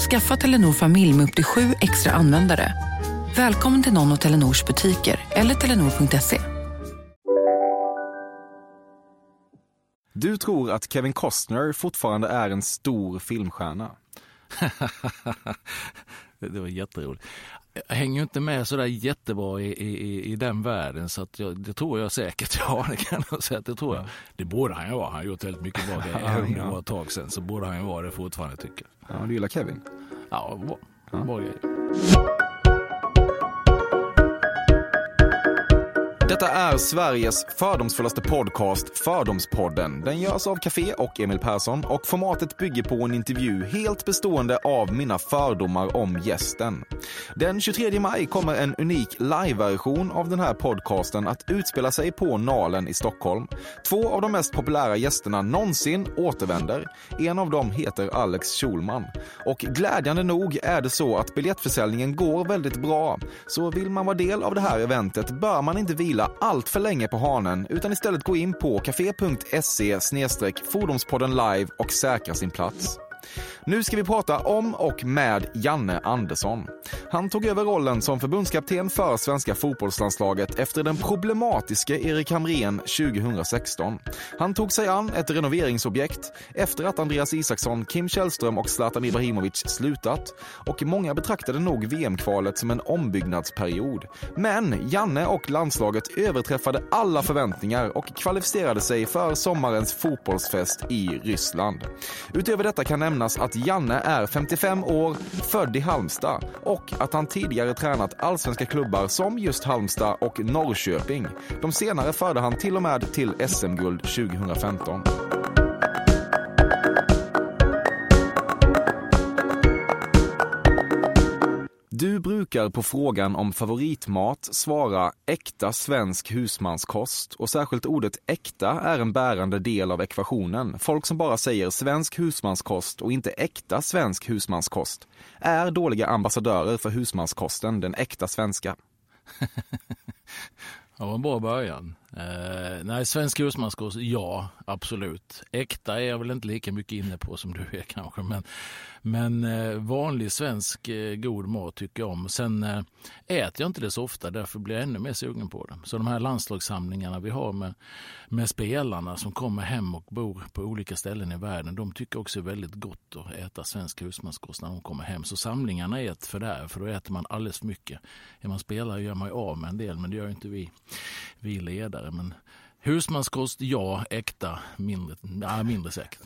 Skaffa Telenor familj med upp till sju extra användare. Välkommen till någon av Telenors butiker eller telenor.se. Du tror att Kevin Costner fortfarande är en stor filmstjärna. det var jätteroligt. Jag hänger inte med sådär jättebra i, i, i den världen så att jag, det tror jag säkert. Ja, det kan jag säga. Det tror jag. Det borde han ju vara. Han har gjort väldigt mycket bra grejer. Var ett tag sedan så borde han ju vara det fortfarande tycker jag. Ja, du gillar Kevin? Ja, bra. Ja. Bra grejer. Detta är Sveriges fördomsfullaste podcast, Fördomspodden. Den görs av Café och Emil Persson och formatet bygger på en intervju helt bestående av mina fördomar om gästen. Den 23 maj kommer en unik live-version av den här podcasten att utspela sig på Nalen i Stockholm. Två av de mest populära gästerna någonsin återvänder. En av dem heter Alex Schulman. Och glädjande nog är det så att biljettförsäljningen går väldigt bra. Så vill man vara del av det här eventet bör man inte vila vila allt för länge på hanen utan istället gå in på café.se fordonspodden live och säkra sin plats. Nu ska vi prata om och med Janne Andersson. Han tog över rollen som förbundskapten för svenska fotbollslandslaget efter den problematiska Erik Hamrén 2016. Han tog sig an ett renoveringsobjekt efter att Andreas Isaksson, Kim Källström och Zlatan Ibrahimovic slutat och många betraktade nog VM-kvalet som en ombyggnadsperiod. Men Janne och landslaget överträffade alla förväntningar och kvalificerade sig för sommarens fotbollsfest i Ryssland. Utöver detta kan nämnas att Janne är 55 år, född i Halmstad och att han tidigare tränat allsvenska klubbar som just Halmstad och Norrköping. De senare förde han till och med till SM-guld 2015. Du brukar på frågan om favoritmat svara äkta svensk husmanskost och särskilt ordet äkta är en bärande del av ekvationen. Folk som bara säger svensk husmanskost och inte äkta svensk husmanskost är dåliga ambassadörer för husmanskosten, den äkta svenska. Det var en bra början. Uh, nej, svensk husmanskost, ja, absolut. Äkta är jag väl inte lika mycket inne på som du är kanske, men men uh, vanlig svensk uh, god mat tycker jag om. Sen uh, äter jag inte det så ofta, därför blir jag ännu mer sugen på det. Så de här landslagssamlingarna vi har med, med spelarna som kommer hem och bor på olika ställen i världen, de tycker också är väldigt gott att äta svensk husmanskost när de kommer hem. Så samlingarna är ett fördärv, för då äter man alldeles för mycket. Är man spelare gör man ju av med en del, men det gör inte vi, vi ledare. Men husmanskost, ja. Äkta, mindre, ja, mindre säkert.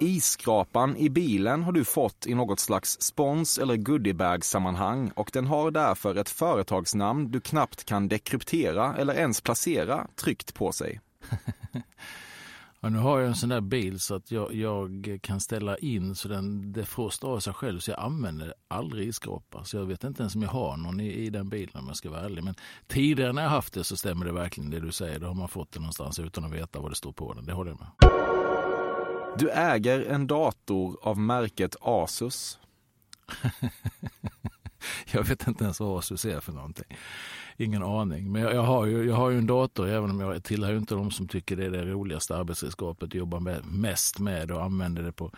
Isskrapan i bilen har du fått i något slags spons eller goodiebag-sammanhang och den har därför ett företagsnamn du knappt kan dekryptera eller ens placera tryckt på sig. Ja, nu har jag en sån där bil så att jag, jag kan ställa in så den defrostar av sig själv så jag använder aldrig isskrapa. Så jag vet inte ens om jag har någon i, i den bilen om jag ska vara ärlig. Men tidigare när jag haft det så stämmer det verkligen det du säger. Då har man fått det någonstans utan att veta vad det står på den. Det håller jag med. Du äger en dator av märket Asus. jag vet inte ens vad Asus är för någonting. Ingen aning. Men jag, jag, har ju, jag har ju en dator, även om jag tillhör inte de som tycker det är det roligaste arbetsredskapet att jobba med, mest med och använder det på,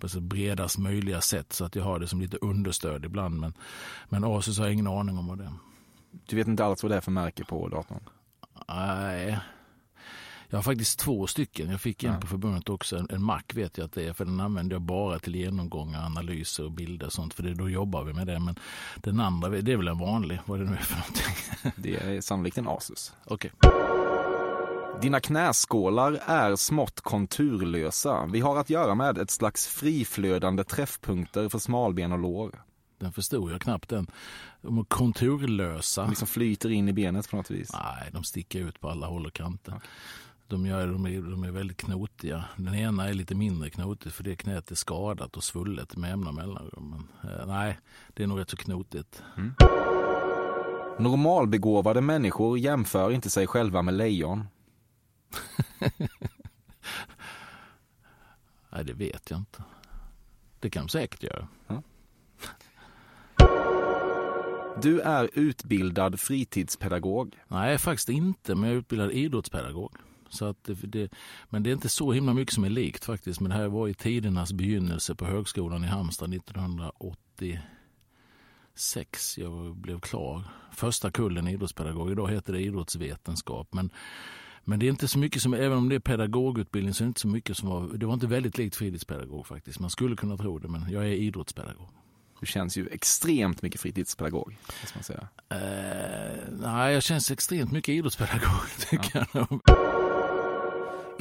på så bredast möjliga sätt. Så att jag har det som lite understöd ibland. Men, men Asus har jag ingen aning om vad det är. Du vet inte alls vad det är för märke på datorn? Nej, jag har faktiskt två stycken. Jag fick en ja. på förbundet också. En, en Mac vet jag att det är, för den använder jag bara till genomgångar, analyser och bilder och sånt. För det, då jobbar vi med det. Men den andra, det är väl en vanlig, vad det nu är för någonting. Det är sannolikt en Asus. Okej. Okay. Dina knäskålar är smått konturlösa. Vi har att göra med ett slags friflödande träffpunkter för smalben och lår. Den förstod jag knappt den. De är konturlösa. De liksom flyter in i benet på något vis. Nej, de sticker ut på alla håll och kanter. Okay. De, gör, de, är, de är väldigt knotiga. Den ena är lite mindre knotig för det knät är skadat och svullet med jämna mellanrum. Men, eh, nej, det är nog rätt så knotigt. Mm. Normalbegåvade människor jämför inte sig själva med lejon. nej, det vet jag inte. Det kan de säkert göra. Ja. Du är utbildad fritidspedagog. Nej, faktiskt inte, men jag är utbildad idrottspedagog. Så att det, det, men det är inte så himla mycket som är likt faktiskt. Men det här var i tidernas begynnelse på högskolan i Halmstad 1986. Jag blev klar. Första kullen idrottspedagog. Idag heter det idrottsvetenskap. Men, men det är inte så mycket som, även om det är pedagogutbildning så är det inte så mycket som var, det var inte väldigt likt fritidspedagog faktiskt. Man skulle kunna tro det men jag är idrottspedagog. Du känns ju extremt mycket fritidspedagog. Ska man säga. Uh, nej, jag känns extremt mycket idrottspedagog tycker ja. jag.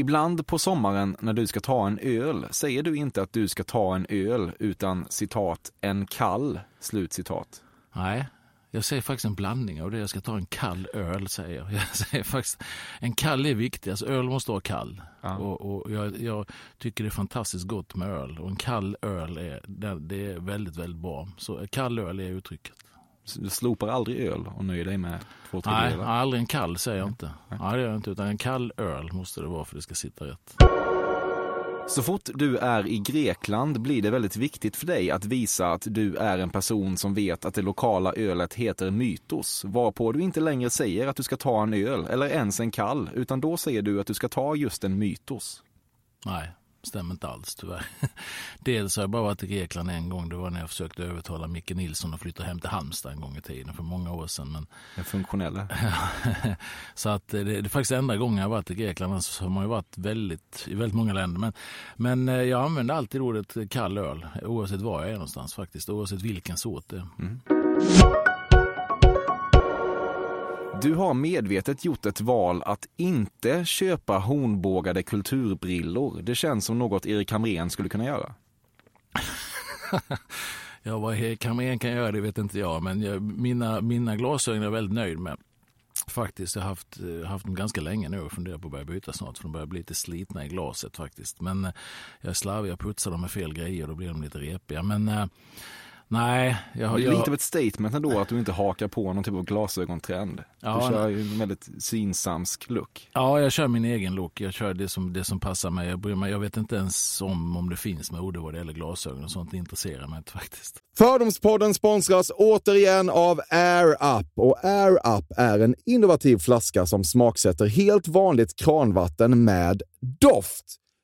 Ibland på sommaren när du ska ta en öl säger du inte att du ska ta en öl utan citat en kall, slut citat. Nej, jag säger faktiskt en blandning av det. Jag ska ta en kall öl, säger jag. jag säger faktiskt, en kall är viktig. Alltså, öl måste vara kall. Ja. Och, och jag, jag, tycker det är fantastiskt gott med öl. Och en kall öl är, det är väldigt, väldigt bra. Så kall öl är uttrycket. Du slopar aldrig öl och nöjer dig med två, tre Nej, delar? aldrig en kall säger jag inte. Nej. Nej, det gör jag inte. Utan en kall öl måste det vara för att det ska sitta rätt. Så fort du är i Grekland blir det väldigt viktigt för dig att visa att du är en person som vet att det lokala ölet heter Mytos, varpå du inte längre säger att du ska ta en öl eller ens en kall, utan då säger du att du ska ta just en Mytos. Nej, stämmer inte alls tyvärr. Dels har jag bara varit i Grekland en gång. Det var när jag försökte övertala Micke Nilsson att flytta hem till Halmstad en gång i tiden för många år sedan. Men... Den funktionella. så att det, det är faktiskt enda gången jag varit i Grekland. Annars har man ju varit väldigt, i väldigt många länder. Men, men eh, jag använder alltid ordet kall öl oavsett var jag är någonstans faktiskt. Oavsett vilken sort det är. Mm. Du har medvetet gjort ett val att inte köpa hornbågade kulturbrillor. Det känns som något Erik Hamrén skulle kunna göra. ja, vad Erik Hamrén kan göra det vet inte jag, men jag, mina, mina glasögon är jag väldigt nöjd med. Faktiskt, jag har haft, eh, haft dem ganska länge nu och funderar på att börja byta snart för de börjar bli lite slitna i glaset faktiskt. Men eh, jag är slarvig, jag putsar dem med fel grejer och då blir de lite repiga. Men äh, Nej. Jag, det är lite av ett statement ändå att du inte hakar på någon typ av glasögontrend. Ja, du kör ju en väldigt synsamsk look. Ja, jag kör min egen look. Jag kör det som, det som passar mig. Jag, jag vet inte ens om, om det finns mode vad det gäller glasögon och sånt. Det intresserar mig inte faktiskt. Fördomspodden sponsras återigen av Air Up. Och Air Up är en innovativ flaska som smaksätter helt vanligt kranvatten med doft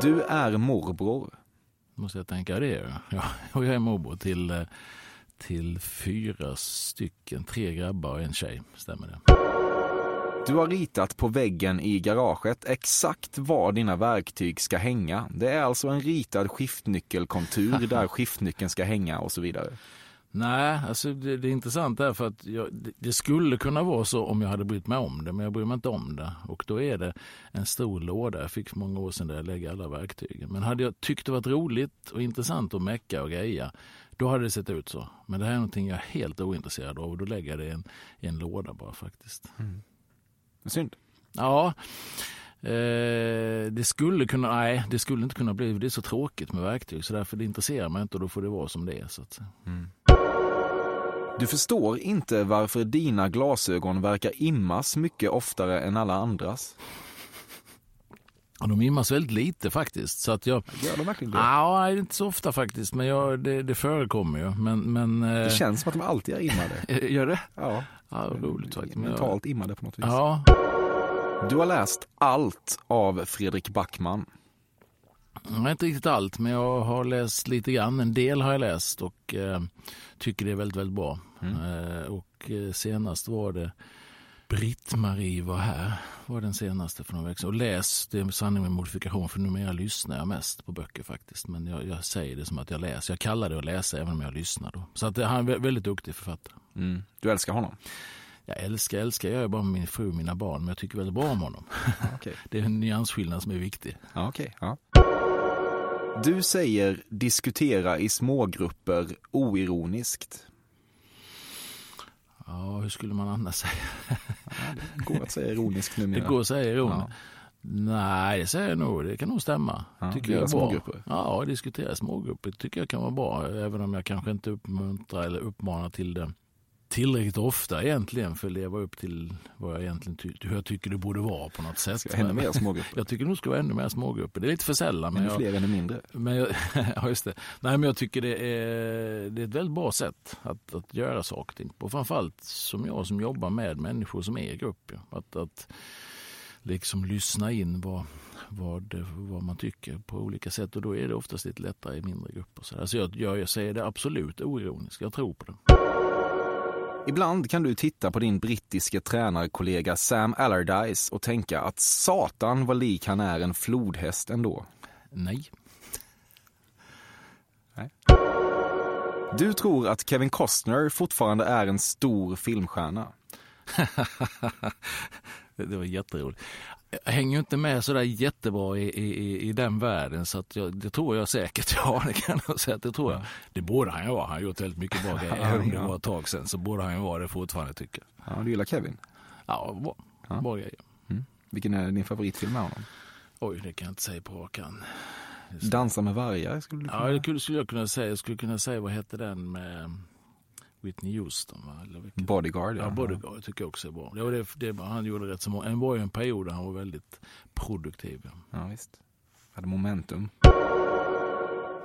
Du är morbror. måste jag tänka det. Ja, och jag är morbror till, eh, till fyra stycken, tre grabbar och en tjej. Stämmer det? Du har ritat på väggen i garaget exakt var dina verktyg ska hänga. Det är alltså en ritad skiftnyckelkontur där skiftnyckeln ska hänga och så vidare. Nej, alltså det, det är intressant är för att jag, det, det skulle kunna vara så om jag hade brytt mig om det, men jag bryr mig inte om det. Och då är det en stor låda jag fick för många år sedan där jag lägger alla verktygen. Men hade jag tyckt det varit roligt och intressant att mecka och greja, då hade det sett ut så. Men det här är någonting jag är helt ointresserad av och då lägger jag det i en, i en låda bara faktiskt. Synd. Ja, eh, det skulle kunna, nej det skulle inte kunna bli, det är så tråkigt med verktyg så därför det intresserar mig inte och då får det vara som det är. Så att, säga. Du förstår inte varför dina glasögon verkar immas mycket oftare än alla andras. de immas väldigt lite faktiskt. Så att jag, Gör de verkligen Ja, nej, inte så ofta faktiskt, men jag, det, det förekommer ju. Men, men, eh, Det känns som att de alltid är immade. Gör det? Ja, Ja, roligt faktiskt. Mentalt immade på något vis. Ja, Du har läst allt av Fredrik Backman. Inte riktigt allt, men jag har läst lite grann. En del har jag läst och eh, tycker det är väldigt, väldigt bra. Mm. Eh, och eh, senast var det Britt-Marie var här, var den senaste för några veckor sedan. Och läs, det är sanning med modifikation, för numera lyssnar jag mest på böcker faktiskt. Men jag, jag säger det som att jag läser. Jag kallar det att läsa även om jag lyssnar. Då. Så att, han är en väldigt duktig författare. Mm. Du älskar honom? Jag älskar, älskar jag bara med min fru och mina barn, men jag tycker väldigt bra om honom. okay. Det är en nyansskillnad som är viktig. okay. ja. Du säger diskutera i smågrupper oironiskt. Ja, hur skulle man annars säga? Det går att säga ironiskt numera. Det går att säga ironiskt. Ja. Nej, det säger jag nog. Det kan nog stämma. Ja, tycker jag är smågrupper? Ja, diskutera smågrupper tycker jag kan vara bra. Även om jag kanske inte uppmuntrar eller uppmanar till det tillräckligt ofta egentligen för att leva upp till vad jag egentligen ty hur jag tycker det borde vara på något sätt. Ska ännu mer smågrupper? Jag tycker nog ska vara ännu mer smågrupper. Det är lite för sällan. Men ännu fler, ännu mindre? Men jag, ja, just det. Nej, men jag tycker det är, det är ett väldigt bra sätt att, att göra saker och ting på. Framförallt som jag som jobbar med människor som är i grupp. Ja. Att, att liksom lyssna in vad, vad, vad man tycker på olika sätt och då är det oftast lite lättare i mindre grupper. Så alltså jag, jag, jag säger det absolut oironiskt, jag tror på det. Ibland kan du titta på din brittiske tränarkollega Sam Allardyce och tänka att satan vad lik han är en flodhäst ändå. Nej. Nej. Du tror att Kevin Costner fortfarande är en stor filmstjärna. det var jätteroligt jag hänger inte med sådär jättebra i, i, i den världen så att jag, det tror jag säkert. Ja, det kan jag säga. Det tror jag. Det borde han ju vara. Han har gjort väldigt mycket bra grejer. Även om det var ett tag sedan så borde han ju vara det fortfarande tycker jag. Ja, du gillar Kevin? Ja, bra, ja. bra grejer. Mm. Vilken är din favoritfilm med honom? Oj, det kan jag inte säga på rak Dansa med vargar skulle du kunna... Ja, det skulle jag kunna säga. Jag skulle kunna säga, vad hette den med Whitney Houston. Va? Eller Bodyguard. Ja, ja Bodyguard tycker jag också är bra. Det var det, det, han gjorde rätt så många. Det var ju en period där han var väldigt produktiv. Ja, ja visst. Hade momentum.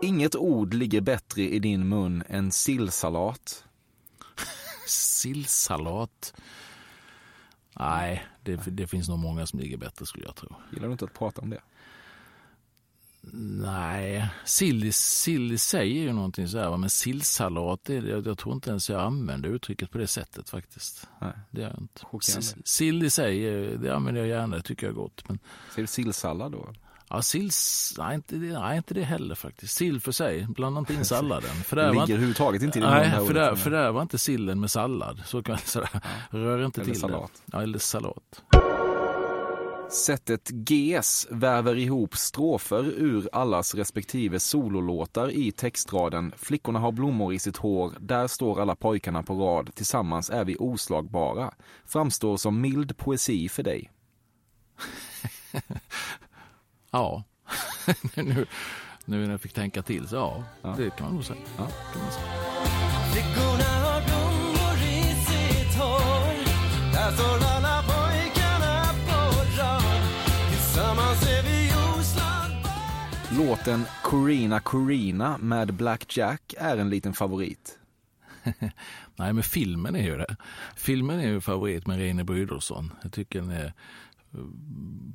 Inget ord ligger bättre i din mun än sillsalat. sillsalat? Nej, det, det finns nog många som ligger bättre skulle jag tro. Gillar du inte att prata om det? Nej, sill, sill är ju någonting så här, men sillsalat, jag, jag tror inte ens jag använder uttrycket på det sättet faktiskt. Nej. Det gör jag inte. Sill i sig, det använder jag gärna, det tycker jag är gott. Men... Säger du sillsallad då? Ja, sill, nej, inte det, nej, inte det heller faktiskt. Sill för sig, blanda inte in salladen. För det ligger överhuvudtaget inte i det Nej, för där, för där var inte sillen med sallad. Så kan. Ja. Rör inte eller till salat. det. Ja, eller salat. Sättet GES väver ihop strofer ur allas respektive sololåtar i textraden Flickorna har blommor i sitt hår, där står alla pojkarna på rad, tillsammans är vi oslagbara. Framstår som mild poesi för dig. ja, nu, nu när jag fick tänka till så ja, ja. det kan man nog säga. Ja. Kan man säga. Flickorna har blommor i sitt hår, där står Låten Corina Corina med Black Jack är en liten favorit. Nej, men filmen är ju det. Filmen är ju favorit med Reine Brydolfsson. Jag tycker den är eh,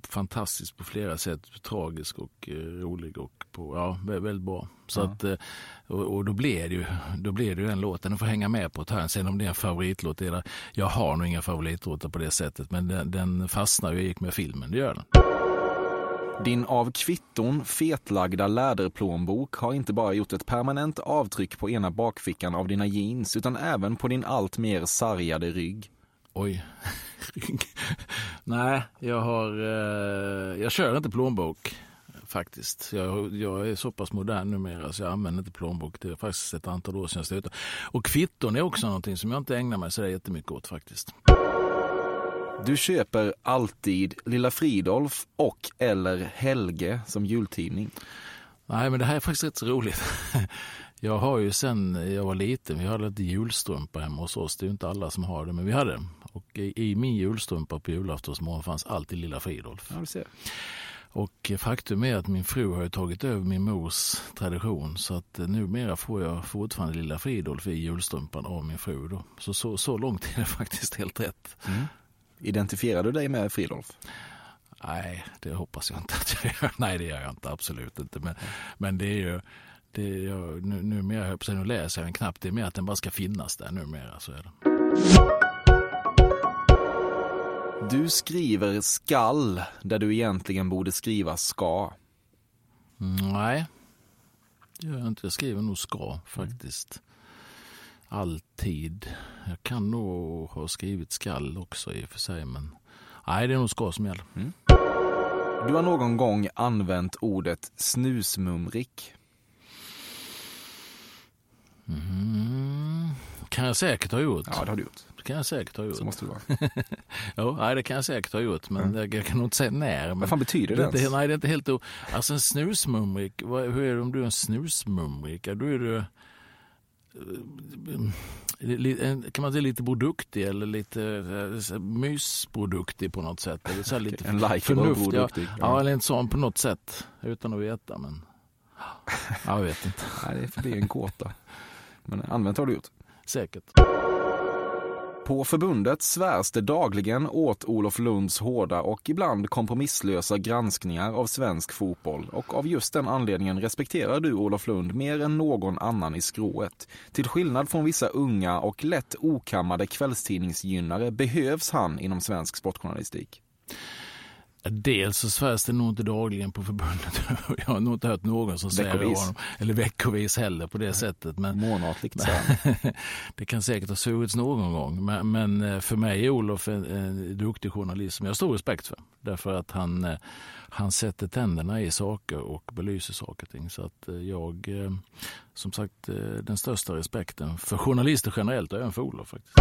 fantastisk på flera sätt. Tragisk och eh, rolig och på, ja, väldigt bra. Så ja. att, eh, och, och, då blir det ju då blir det ju den låten. Den får hänga med på ett hörn. Sen om det är en favoritlåt, eller, jag har nog inga favoritlåtar på det sättet. Men den, den fastnar ju med filmen, det gör den. Din av kvitton fetlagda läderplånbok har inte bara gjort ett permanent avtryck på ena bakfickan av dina jeans utan även på din allt mer sargade rygg. Oj, rygg. Nej, jag har, eh, jag kör inte plånbok faktiskt. Jag, jag, är så pass modern numera så jag använder inte plånbok. Det är faktiskt ett antal år sedan jag slutade. Och kvitton är också någonting som jag inte ägnar mig så jättemycket åt faktiskt. Du köper alltid Lilla Fridolf och eller Helge som jultidning. Nej, men det här är faktiskt rätt så roligt. Jag har ju sen jag var liten, vi hade lite julstrumpa hemma hos oss. Det är inte alla som har det, men vi hade. Och i, min julstrumpa på julaftonsmorgon fanns alltid Lilla Fridolf. Ja. Och faktum är att min fru har tagit över min mors tradition så att numera får jag fortfarande Lilla Fridolf i julstrumpan av min fru. Då. Så, så, så långt är det faktiskt helt rätt. Mm. Identifierar du dig med Fridolf? Nej, det hoppas jag inte att jag gör. Nej, det gör jag inte. Absolut inte. Men, men det är ju... Det är, jag, nu, numera, jag på nu läser jag den knappt. Det är mer att den bara ska finnas där numera. Så är det. Du skriver skall där du egentligen borde skriva ska. Mm, nej, det gör jag inte. Jag skriver nog ska faktiskt. Alltid. Jag kan nog ha skrivit skall också i och för sig. Men nej, det är nog ska som gäller. Mm. Du har någon gång använt ordet snusmumrik. Mm. Kan jag säkert ha gjort. Ja, det har du gjort. Det kan jag säkert ha gjort. Så måste det vara. jo, nej, det kan jag säkert ha gjort, men mm. jag, jag, kan nog inte säga när. Men Vad fan betyder det, det ens? Nej, det är inte helt... Alltså en snusmumrik, hur är det om du är en snusmumrik? Då är du... Eh, kan man säga lite produktig eller lite eh, mysproduktig på något sätt? Eller så lite en likeable produktig. Ja, ja, eller en sån på något sätt, utan att veta. Men jag vet inte. Nej, det är en gåta. Men använt har du gjort. Säkert. På förbundet svärs det dagligen åt Olof Lunds hårda och ibland kompromisslösa granskningar av svensk fotboll och av just den anledningen respekterar du Olof Lund mer än någon annan i skrået. Till skillnad från vissa unga och lätt okammade kvällstidningsgynnare behövs han inom svensk sportjournalistik. Dels så svärs det nog inte dagligen på förbundet. Jag har nog inte hört någon som säger det honom. Eller veckovis heller på det Nej. sättet. Men, Månatligt. det kan säkert ha svurits någon gång. Men, men, eh, för mig är Olof en, en duktig journalist som jag har stor respekt för. Därför att han, eh, han sätter tänderna i saker och belyser saker och ting. Så att eh, jag, som sagt, den största respekten för journalister generellt och även för Olof faktiskt.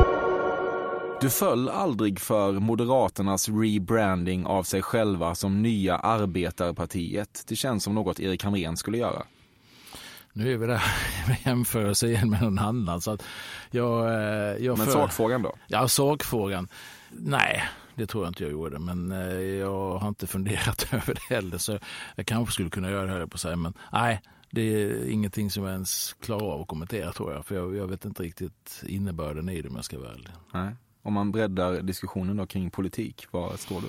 Du föll aldrig för Moderaternas rebranding av sig själva som Nya Arbetarpartiet. Det känns som något Erik Hamrén skulle göra. Nu är vi där med jämförelse igen med någon annan. Så att jag, eh, jag men för... sakfrågan då? Ja, sakfrågan. Nej, det tror jag inte jag gjorde. Men eh, jag har inte funderat över det heller. Så jag kanske skulle kunna göra det, här på sig. Men nej, det är ingenting som jag ens klarar av att kommentera tror jag. För jag, jag vet inte riktigt innebörden i det om jag ska vara ärlig. Nej. Om man breddar diskussionen då kring politik, var står du?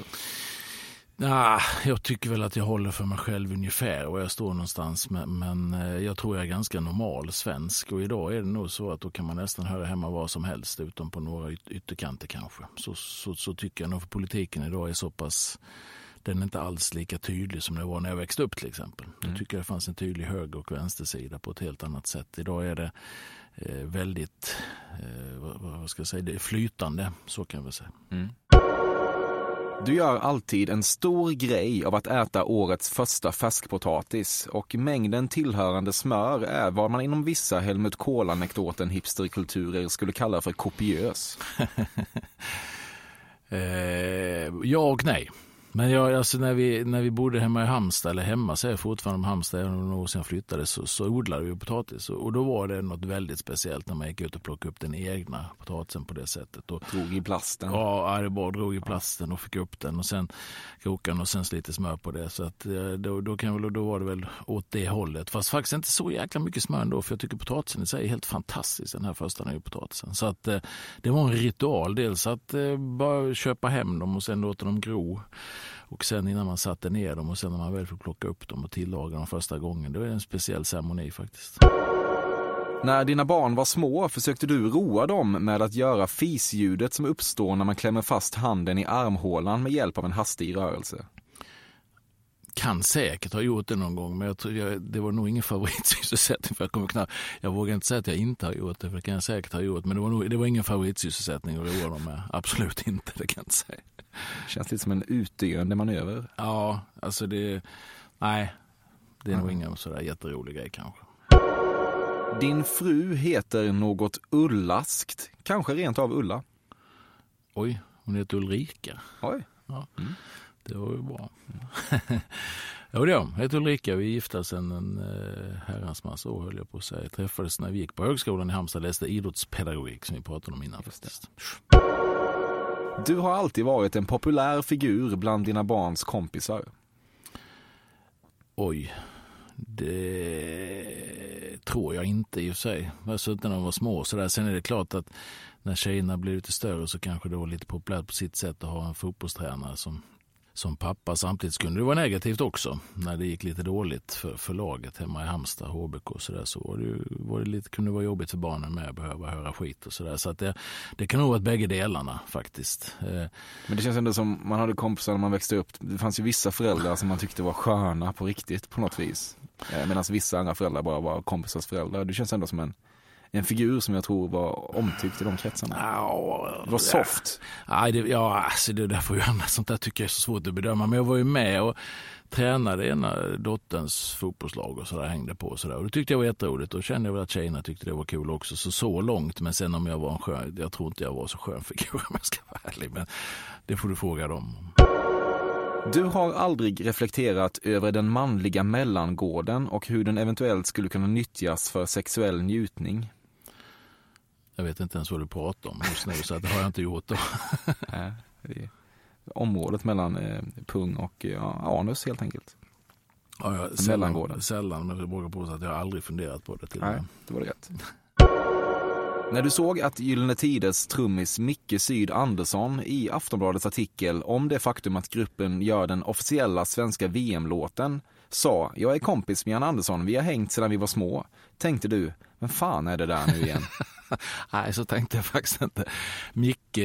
Nah, jag tycker väl att jag håller för mig själv ungefär var jag står någonstans. Men, men, eh, jag tror jag är ganska normal svensk och idag är det nog så att då kan man nästan höra hemma vad som helst utom på några yt ytterkanter kanske. Så, så, så tycker jag nog för politiken idag är så pass den är inte alls lika tydlig som det var när jag växte upp till exempel. Mm. Då tycker jag det fanns en tydlig höger och vänstersida på ett helt annat sätt. Idag är det väldigt, eh, vad ska jag säga, det är flytande, så kan jag väl säga. Mm. Du gör alltid en stor grej av att äta årets första färskpotatis och mängden tillhörande smör är vad man inom vissa Helmut Kohl-anekdoten hipsterkulturer skulle kalla för kopiös. eh, ja och nej. Men jag, alltså när, vi, när vi bodde hemma i Halmstad, eller hemma säger jag fortfarande om Halmstad, även om sedan jag flyttade, så, så odlade vi potatis. Och då var det något väldigt speciellt när man gick ut och plockade upp den egna potatisen på det sättet. Och, drog i plasten? Ja, det bara drog i plasten och fick upp den och sen kokan och sen lite smör på det. Så att, eh, då, då, kan väl, då var det väl åt det hållet. Fast faktiskt inte så jäkla mycket smör ändå, för jag tycker potatisen i sig är helt fantastisk, den här första potatisen. Så att eh, det var en ritual, dels att eh, bara köpa hem dem och sen låta dem gro. Och sen innan man satte ner dem och sen när man väl fick plocka upp dem och tillaga dem första gången, då är det en speciell ceremoni faktiskt. När dina barn var små försökte du roa dem med att göra fisljudet som uppstår när man klämmer fast handen i armhålan med hjälp av en hastig rörelse kan säkert ha gjort det någon gång, men jag tror jag, det var nog ingen favoritsysselsättning. För jag, kommer knappt, jag vågar inte säga att jag inte har gjort det, för det kan jag säkert ha gjort. Men det var, nog, det var ingen favoritsysselsättning att roa dem med. Absolut inte, det kan jag inte säga. Känns lite som en utdöende manöver. Ja, alltså det... Nej, det är mm. nog ingen sådär jätterolig grej kanske. Din fru heter något Ullaskt, kanske rent av Ulla? Oj, hon heter Ulrika. Oj. Ja. Mm. Det var ju bra. jo, det är Jag heter Ulrika. Vi gifte sedan en eh, herrans massa år höll jag på att säga. Träffades när vi gick på högskolan i Halmstad och läste idrottspedagogik som vi pratade om innan faktiskt. Du har alltid varit en populär figur bland dina barns kompisar. Oj, det tror jag inte i och för sig. Alltså när de var små så där. Sen är det klart att när tjejerna blir lite större så kanske det var lite populärt på sitt sätt att ha en fotbollstränare som som pappa. Samtidigt kunde det vara negativt också när det gick lite dåligt för, för laget hemma i Halmstad, HBK och så där. Så var det, var det lite, kunde det vara jobbigt för barnen med att behöva höra skit och så där. Så att det, det kan nog vara bägge delarna faktiskt. Eh, Men det känns ändå som man hade kompisar när man växte upp. Det fanns ju vissa föräldrar som man tyckte var sköna på riktigt på något vis. Eh, medan vissa andra föräldrar bara var kompisars föräldrar. det känns ändå som en en figur som jag tror var omtyckt i de kretsarna. Ja, Det var soft. Nej, det, ja, alltså det där får ju annat sånt där tycker jag är så svårt att bedöma. Men jag var ju med och tränade ena dotterns fotbollslag och så där hängde på och så där. Och det tyckte jag var jätteroligt. Och kände jag väl att tjejerna tyckte det var kul också. Så så långt. Men sen om jag var en skön, jag tror inte jag var så skön figur om jag ska vara ärlig. Men det får du fråga dem. Du har aldrig reflekterat över den manliga mellangården och hur den eventuellt skulle kunna nyttjas för sexuell njutning. Jag vet inte ens vad du pratar om just nu, så det har jag inte gjort. Då. Nej, området mellan eh, pung och ja, anus helt enkelt. Ja, jag. Sällan, sällan, men jag vågar påstå att jag aldrig funderat på det. Till Nej, det var det rätt. När du såg att Gyllene Tiders trummis Micke Syd Andersson i Aftonbladets artikel om det faktum att gruppen gör den officiella svenska VM-låten sa “Jag är kompis med Jan Andersson, vi har hängt sedan vi var små”, tänkte du “Men fan är det där nu igen?” Nej, så tänkte jag faktiskt inte. Micke,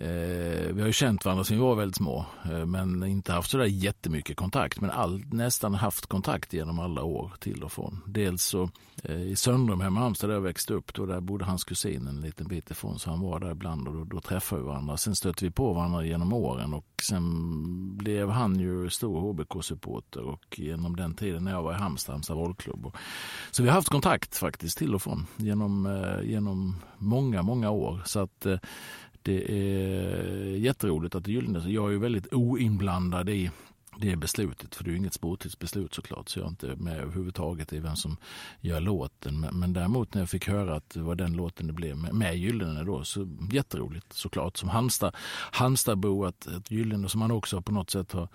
Eh, vi har ju känt varandra sedan vi var väldigt små, eh, men inte haft sådär jättemycket kontakt. Men all, nästan haft kontakt genom alla år till och från. Dels så eh, i Söndrum hemma i Halmstad där jag växte upp, då där bodde hans kusin en liten bit ifrån, så han var där ibland och då, då träffade vi varandra. Sen stötte vi på varandra genom åren och sen blev han ju stor HBK-supporter och genom den tiden när jag var i Halmstad, Halmstad bollklubb. Och, så vi har haft kontakt faktiskt till och från genom, eh, genom många, många år. Så att eh, det är jätteroligt att det är Gyllene. Jag är ju väldigt oinblandad i det beslutet, för det är ju inget sportigt beslut såklart, så jag är inte med överhuvudtaget i vem som gör låten. Men, men däremot när jag fick höra att det var den låten det blev med, med Gyllene då, så jätteroligt såklart. Som Halmstad, Halmstadbo, att, att Gyllene som man också på något sätt har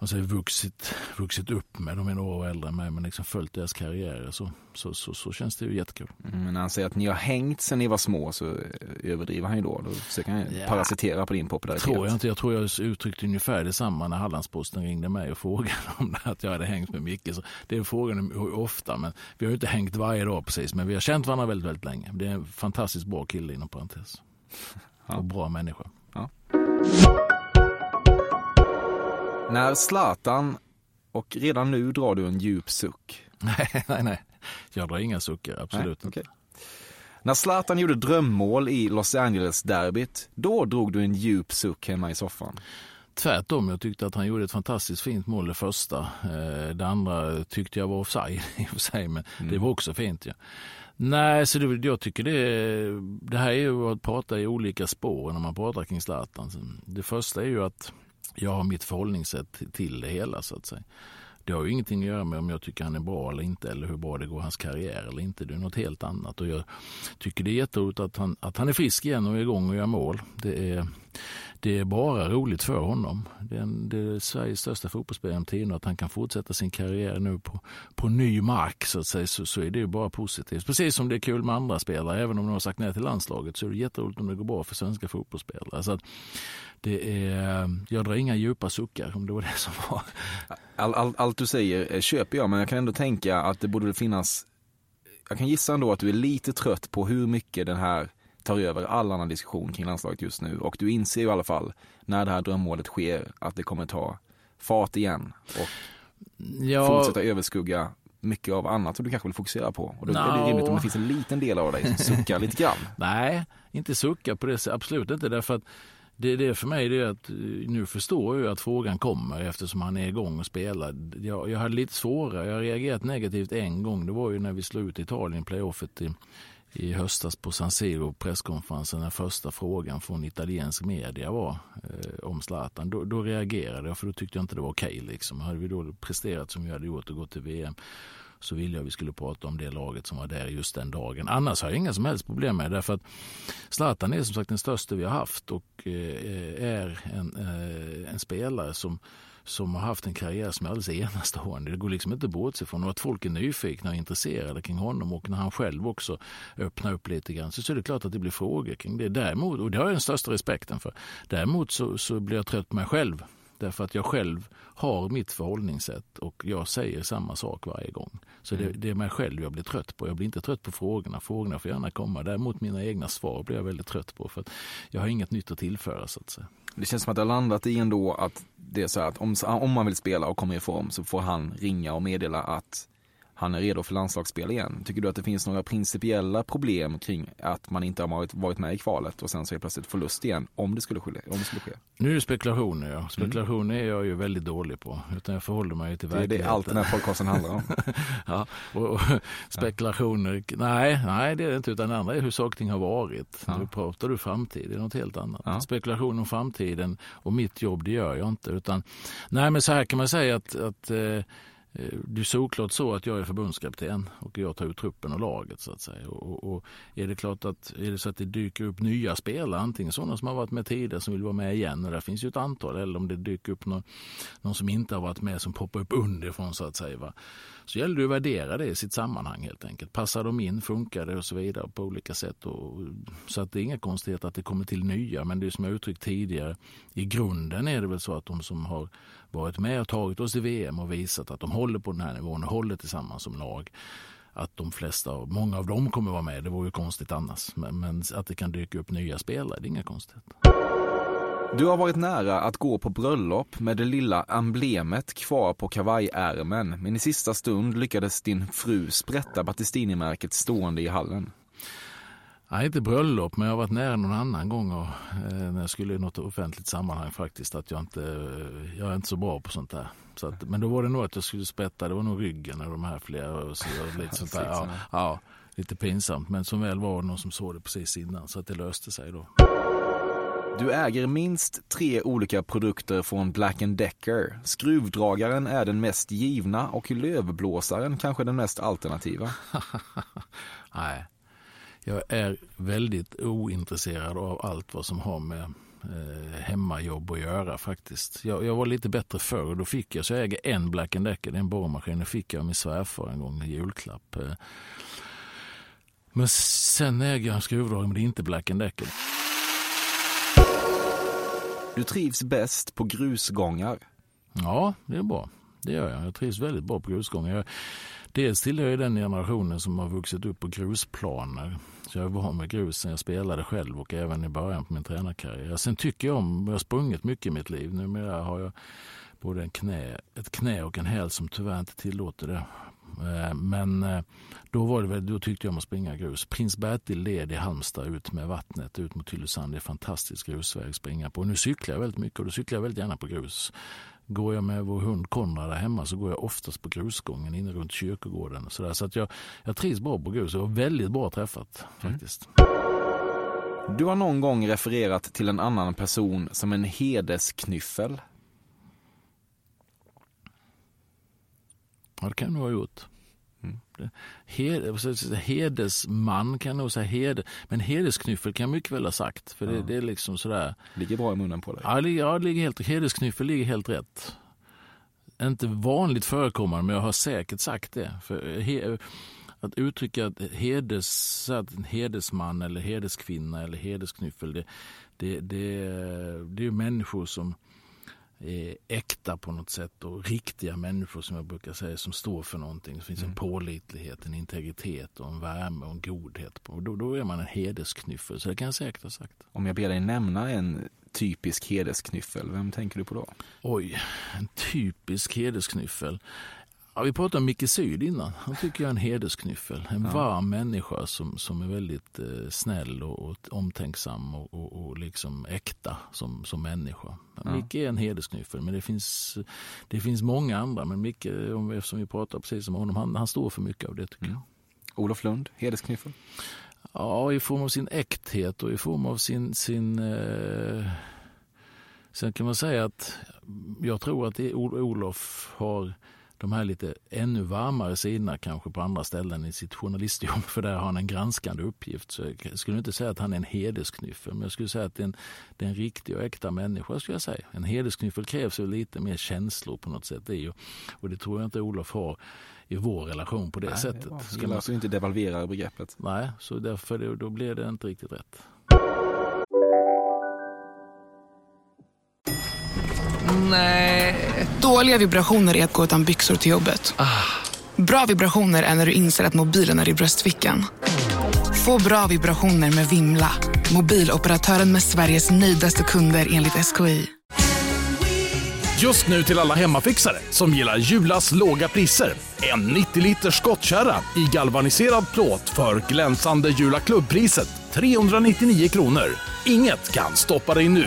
man säger, vuxit, vuxit upp med. De är några år äldre än mig, men liksom följt deras karriärer så, så, så, så känns det ju jättekul. Mm, Men när han säger att ni har hängt sedan ni var små så överdriver han ju då. Då försöker han Ja. parasitera på din popularitet. Tror jag inte. Jag tror jag uttryckte ungefär detsamma när Hallandsposten ringde mig och frågade om det, att jag hade hängt med Micke. Så det är frågan om hur ofta, men vi har ju inte hängt varje dag precis. Men vi har känt varandra väldigt, väldigt länge. Det är en fantastiskt bra kille inom parentes. Ja. Och bra människa. När Zlatan, och redan nu drar du en djup suck. Nej, nej, nej. Jag drar inga suckar, absolut Nej, inte. okej. När Zlatan gjorde drömmål i Los Angeles-derbyt, då drog du en djup suck hemma i soffan. Tvärtom, jag tyckte att han gjorde ett fantastiskt fint mål det första. Eh, Det andra tyckte jag var offside i och för sig, men det var också fint. Ja. Nej, så det, jag tycker det, det här är ju att prata i olika spår när man pratar kring Zlatan. Det första är ju att jag har mitt förhållningssätt till det hela så att säga. Det har ju ingenting att göra med om jag tycker han är bra eller inte eller hur bra det går hans karriär eller inte. Det är något helt annat. Och jag tycker det är jätteroligt att han, att han är frisk igen och är igång och gör mål. Det är, det är bara roligt för honom. Det är, en, det är Sveriges största fotbollsspelare genom tiden att han kan fortsätta sin karriär nu på, på ny mark så att säga så, så är det ju bara positivt. Precis som det är kul med andra spelare. Även om de har sagt nej till landslaget så är det jätteroligt om det går bra för svenska fotbollsspelare. Så att det är, jag drar inga djupa suckar om det var det som var. All, all, allt du säger eh, köper jag, men jag kan ändå tänka att det borde väl finnas... Jag kan gissa ändå att du är lite trött på hur mycket den här tar över all annan diskussion kring landslaget just nu. Och du inser ju i alla fall, när det här drömmålet sker, att det kommer ta fart igen och Ja, fortsätta överskugga mycket av annat som du kanske vill fokusera på. Och då är det rimligt om det finns en liten del av dig som suckar lite grann. Nej, inte sucka på det sättet. Absolut inte. Därför att det, det för mig det är att eh, nu förstår jag att frågan kommer eftersom han är igång och spelar. Jag, jag hade lite svårare. Jag har reagerat negativt en gång. Det var ju när vi slog ut Italien playoffet i, i höstas på San Siro presskonferensen. Den första frågan från italiensk media var eh, om Zlatan. Då, då reagerade jag för då tyckte jag inte det var okej. Okay, liksom. Hade vi då presterat som vi hade gjort och gått till VM så ville jag vi skulle prata om det laget som var där just den dagen. Annars har jag inga som helst problem med det. Därför att Zlatan är som sagt den största vi har haft och eh, är en, eh, en spelare som som har haft en karriär som är alldeles enastående. Det går liksom inte att bortse från. Och att folk är nyfikna och intresserade kring honom och när han själv också öppnar upp lite grann så, så är det klart att det blir frågor kring det. Däremot, och det har jag den största respekten för. Däremot så, så blir jag trött på mig själv Därför att jag själv har mitt förhållningssätt och jag säger samma sak varje gång. Så det, Mm. det är mig själv jag blir trött på. Jag blir inte trött på frågorna. Frågorna får gärna komma. Däremot mina egna svar blir jag väldigt trött på. För att jag har inget nytt att tillföra så att säga. Det känns som att det har landat i ändå att det är så att om, om man vill spela och kommer i form så får han ringa och meddela att han är redo för landslagsspel igen. Tycker du att det finns några principiella problem kring att man inte har varit, varit med i kvalet och sen så är plötsligt förlust igen om det skulle ske? Om det skulle ske? Nu är det spekulationer. Ja. Spekulationer är jag ju väldigt dålig på. Utan jag förhåller mig till Det är verkligheten. det allt den här podcasten handlar om. Ja, och, och spekulationer, nej, nej det är det inte. Utan det andra är hur saker och ting har varit. Ja. Nu pratar du framtid, det är något helt annat. Ja. Spekulation om framtiden och mitt jobb, det gör jag inte. Utan, nej, men så här kan man säga att, att eh, Eh, det är såklart så att jag är förbundskapten och jag tar ut truppen och laget så att säga. Och, och är det klart att är det så att det dyker upp nya spelare, antingen sådana som har varit med tidigare som vill vara med igen och där finns ju ett antal, eller om det dyker upp någon, någon som inte har varit med som poppar upp underifrån så att säga. Va? Så gäller det att värdera det i sitt sammanhang helt enkelt. Passar de in, funkar det och så vidare på olika sätt. Och, så att det är inga konstigheter att det kommer till nya, men det är som jag uttryckt tidigare, i grunden är det väl så att de som har varit med och tagit oss till VM och visat att de håller på den här nivån och håller tillsammans som lag. Att de flesta, många av dem kommer vara med, det vore ju konstigt annars. Men, men att det kan dyka upp nya spelare, det är inga konstigheter. Du har varit nära att gå på bröllop med det lilla emblemet kvar på kavajärmen, men i sista stund lyckades din fru sprätta Battistini-märket stående i hallen. Nej, inte bröllop, men jag har varit nära någon annan gång och, eh, när jag skulle i något offentligt sammanhang faktiskt att jag inte, jag är inte så bra på sånt där. Så att, men då var det nog att jag skulle sprätta, det var nog ryggen och de här flera och så, och lite sånt där. Ja, ja, lite pinsamt, men som väl var någon som såg det precis innan så att det löste sig då. Du äger minst tre olika produkter från Black Decker. Skruvdragaren är den mest givna och lövblåsaren kanske den mest alternativa. Nej, jag är väldigt ointresserad av allt vad som har med eh, hemmajobb att göra faktiskt. Jag, jag var lite bättre förr och då fick jag, så jag äger en Black Decker, det är en borrmaskin, det fick jag av min svärfar en gång i julklapp. Eh, Men sen äger jag en skruvdragare men det är inte Black Decker. Du trivs bäst på grusgångar. Ja, det är bra. Det gör jag. Jag trivs väldigt bra på grusgångar. Jag, dels tillhör jag den generationen som har vuxit upp på grusplaner. Så jag var med grus sen jag spelade själv och även i början på min tränarkarriär. Sen tycker jag om, jag har sprungit mycket i mitt liv. Numera har jag både en knä, ett knä och en häl som tyvärr inte tillåter det. Eh, men eh, då, var det väl, då tyckte jag om att springa grus. Prins Bertil led i Halmstad ut med vattnet ut mot Tylösand. Det är fantastisk grusväg att springa på. Nu cyklar jag väldigt mycket och då cyklar jag väldigt gärna på grus. Går jag med vår hund Konrad där hemma så går jag oftast på grusgången inne runt kyrkogården. Så där. så att jag, jag trivs bra på grus. Det var väldigt bra träffat faktiskt. Du har någon gång refererat till en annan person som en hedesknyffel. Ja, det kan jag nog ha gjort. Mm. Det- Hed, vad ska jag säga, hedesman kan jag nog säga. Hed, men hedesknyffel kan jag mycket väl ha sagt. För det, Ja. det är liksom sådär. Ligger bra i munnen på dig. Ja, det ja, det ligger helt, hedesknyffel ligger helt rätt. Inte vanligt förekommande, men jag har säkert sagt det. För he, att uttrycka att hedes, så att en hedesman eller hedeskvinna eller hedesknyffel, det, det, det, det är ju människor som är äkta på något sätt och riktiga människor som jag brukar säga som står för någonting. Det finns en pålitlighet, en integritet och en värme och en godhet. Och då, då är man en hedesknyffel, så det kan jag säkert ha sagt. Om jag ber dig nämna en typisk hedesknyffel, vem tänker du på då? Oj, en typisk hedesknyffel. Ja, vi pratade om Micke Syd innan. Han tycker jag är en hedesknyffel. En Ja. varm människa som, som är väldigt eh, snäll och, och omtänksam och, och, och liksom äkta som, som människa. Ja. Micke är en hedesknyffel, men det finns, det finns många andra. Men Micke, om- eftersom vi pratar precis om honom, han, han står för mycket av det tycker Mm. jag. Olof Lund, hedesknyffel. Ja, i form av sin äkthet och i form av sin... sin eh... Sen kan man säga att jag tror att Olof har de här lite ännu varmare sidorna kanske på andra ställen i sitt journalistjobb för där har han en granskande uppgift. Så jag skulle inte säga att han är en hedesknyffel men jag skulle säga att det är en, det är en riktig och äkta människa. Skulle jag säga. En hedesknyffel krävs ju lite mer känslor på något sätt. Det är ju, och det tror jag inte Olof har i vår relation på det Nej, sättet. det. Ska man- alltså inte devalvera begreppet. Nej, så därför det, då blir det inte riktigt rätt. Nej. Dåliga vibrationer är att gå utan byxor till jobbet. Bra vibrationer är när du inser att mobilen är i bröstfickan. Få bra vibrationer med Vimla. Mobiloperatören med Sveriges nöjdaste kunder enligt SKI. Just nu till alla hemmafixare som gillar Julas låga priser. En 90 liters skottkärra i galvaniserad plåt för glänsande Jula klubbpriset 399 kronor. Inget kan stoppa dig nu.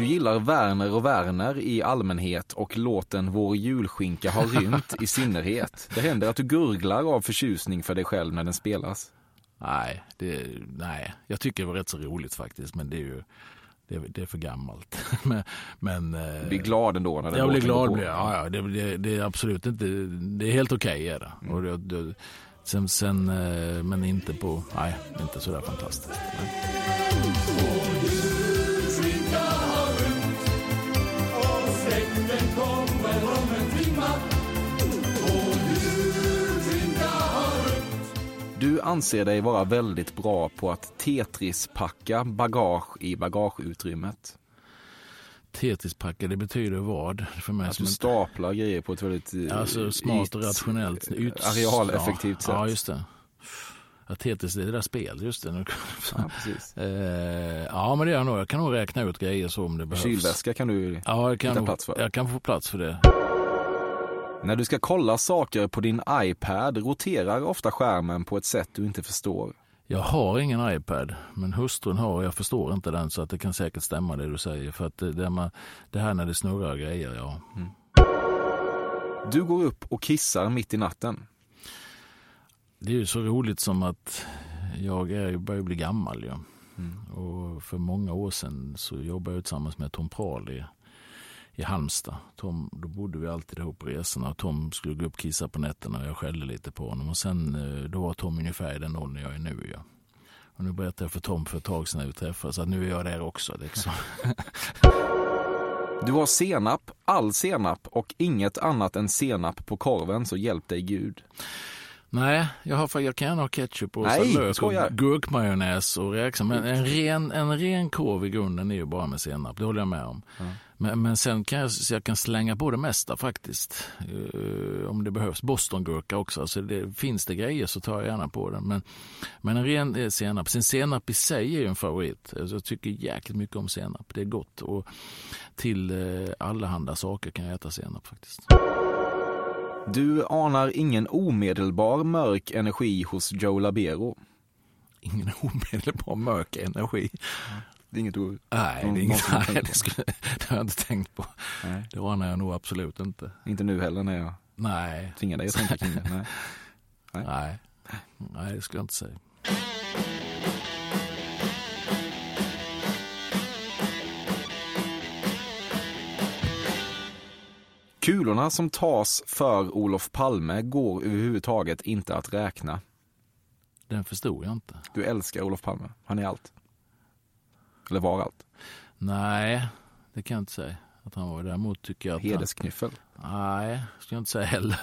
Du gillar Werner och Werner i allmänhet och låten Vår julskinka har rymt i synnerhet. Det händer att du gurglar av förtjusning för dig själv när den spelas. Nej, det, nej, jag tycker det var rätt så roligt faktiskt, men det är ju det, det är för gammalt. men, men, du blir glad ändå när den Jag blir glad, blir. Ja, ja, det, det, det, är absolut inte, det är helt okej okay. Mm. Och det, det sen, sen, eh, men inte på, nej, inte sådär fantastiskt. Nej. Du anser dig vara väldigt bra på att Tetris-packa bagage i bagageutrymmet. Tetris-packa, det betyder vad? För mig staplar grejer på ett väldigt alltså, smart och rationellt, ut, arealeffektivt ja, sätt. Ja, just det. Ja, Tetris, det är det där spelet, just det. Ja, precis. eh, ja, men det gör jag nog. Jag kan nog räkna ut grejer så om det behövs. Kylväska kan du ja, jag kan hitta plats för. Jag kan få plats för det. När du ska kolla saker på din iPad roterar ofta skärmen på ett sätt du inte förstår. Jag har ingen iPad, men hustrun har och jag förstår inte den så att det kan säkert stämma det du säger. För att det, man, det här när det snurrar grejer, ja. Mm. Du går upp och kissar mitt i natten. Det är ju så roligt som att jag är, börjar bli gammal. Ja. Mm. Och för många år sedan så jobbade jag tillsammans med Tom Prahl i i Halmstad. Tom, då bodde vi alltid ihop på resorna. Tom skulle gå upp och kissa på nätterna och jag skällde lite på honom. Och sen, eh, då var Tom ungefär i den åldern jag är nu. Ja. Och nu berättade jag för Tom för ett tag sedan när vi träffades att nu är jag där också. Liksom. Du har senap, all senap och inget annat än senap på korven, så hjälp dig Gud. Nej, jag, har, jag kan ha ketchup och Nej, lök och gurkmajonnäs och räksa. Men en ren, en ren korv i grunden är ju bara med senap, det håller jag med om. Mm. Men, men sen kan jag, jag kan slänga på det mesta faktiskt. Uh, om det behövs. Bostongurka också. Så det, finns det grejer så tar jag gärna på den. Men, men en ren eh, senap. Sen senap i sig är ju en favorit. Alltså jag tycker jäkligt mycket om senap. Det är gott. Och till uh, allehanda saker kan jag äta senap faktiskt. Du anar ingen omedelbar mörk energi hos Joe Labero. Ingen omedelbar mörk energi? Det är inget ord? Nej, det, är inget, nej det, skulle, det har jag inte tänkt på. Nej. Det anar jag nog absolut inte. Inte nu heller när jag nej. tvingar dig att tänka kring det? Nej. nej. nej, det skulle jag inte säga. Kulorna som tas för Olof Palme går överhuvudtaget inte att räkna. Den förstod jag inte. Du älskar Olof Palme. Han är allt. Eller var allt. Nej, det kan jag inte säga att han var. Däremot tycker jag att Hedersknyffel? Han... Nej, ska jag inte säga heller.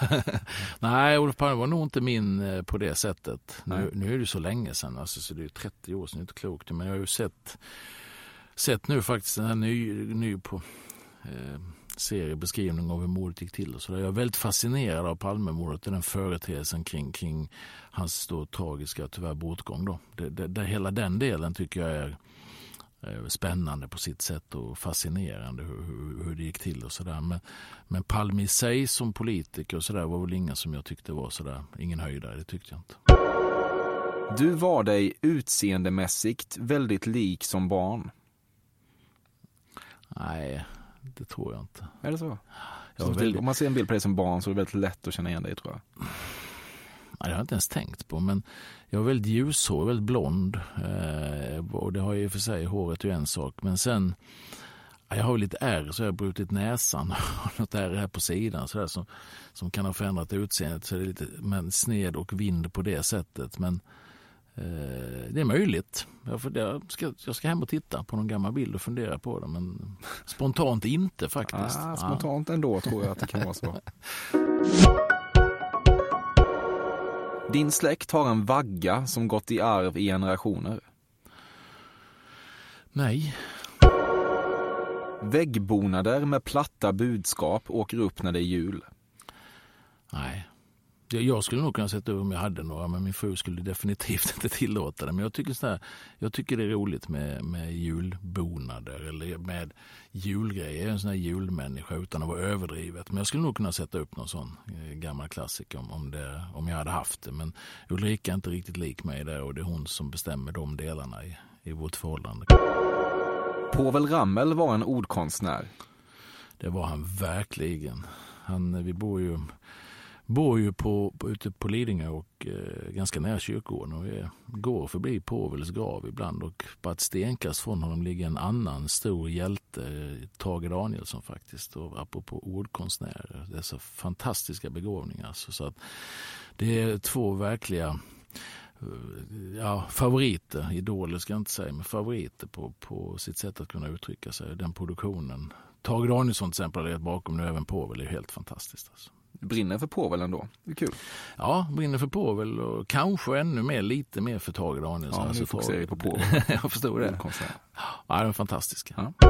Nej, Olof Palme var nog inte min eh, på det sättet. Nu, nu, är det så länge sedan, alltså, så det är 30 år sedan, det är inte klokt. Men jag har ju sett, sett nu faktiskt den här ny, ny på eh, seriebeskrivning av hur mordet gick till. Och så där. Jag är väldigt fascinerad av Palmemordet och den företeelsen kring, kring hans då tragiska tyvärr bortgång. Då. Det, det, det, hela den delen tycker jag är spännande på sitt sätt och fascinerande hur, hur, hur det gick till och sådär. Men, men Palme i sig som politiker och sådär var väl ingen som jag tyckte var sådär, ingen höjdare, det tyckte jag inte. Du var dig utseendemässigt väldigt lik som barn. Nej, det tror jag inte. Är det så? så väldigt... Om man ser en bild på dig som barn så är det väldigt lätt att känna igen dig tror jag. det har jag inte ens tänkt på. Men jag är väldigt ljushårig, väldigt blond. Eh, och det har ju och för sig, håret är en sak. Men sen Jag har lite ärr så jag har brutit näsan och något ärr här på sidan så där, som, som kan ha förändrat utseendet. Så det är lite men sned och vind på det sättet. Men det är möjligt. Jag, får, jag, ska, jag ska hem och titta på någon gammal bild och fundera på det. Men spontant inte faktiskt. Ah, spontant ändå tror jag att det kan vara så. Din släkt har en vagga som gått i arv i generationer. Nej. Väggbonader med platta budskap åker upp när det är jul. Nej. Jag skulle nog kunna sätta upp om jag hade några, men min fru skulle definitivt inte tillåta det. Men jag tycker, sådär, jag tycker det är roligt med, med julbonader eller med julgrejer. Jag är en sån här julmänniska utan att vara överdrivet. Men jag skulle nog kunna sätta upp någon sån eh, gammal klassiker om, om, det, om jag hade haft det. Men Ulrika är inte riktigt lik mig där och det är hon som bestämmer de delarna i, i vårt förhållande. Povel Ramel var en ordkonstnär. Det var han verkligen. Han, vi bor ju bor ju på, på, ute på Lidingö och eh, ganska nära kyrkogården och vi går förbi Povels grav ibland och på ett stenkast från honom ligger en annan stor hjälte, Tage Danielsson faktiskt, och apropå ordkonstnärer, dessa fantastiska begåvningar. Så, så att det är två verkliga eh, ja, favoriter, idoler ska jag inte säga, men favoriter på, på sitt sätt att kunna uttrycka sig. Den produktionen. Tage Danielsson till exempel har legat bakom nu, även Povel är helt fantastiskt. Alltså brinner för Povel ändå. Det är kul. Ja, brinner för Povel och kanske ännu mer, lite mer för Tage Danielsson. Ja, nu fokuserar vi på Povel. jag förstår det. Ja, de är fantastiska. Ja.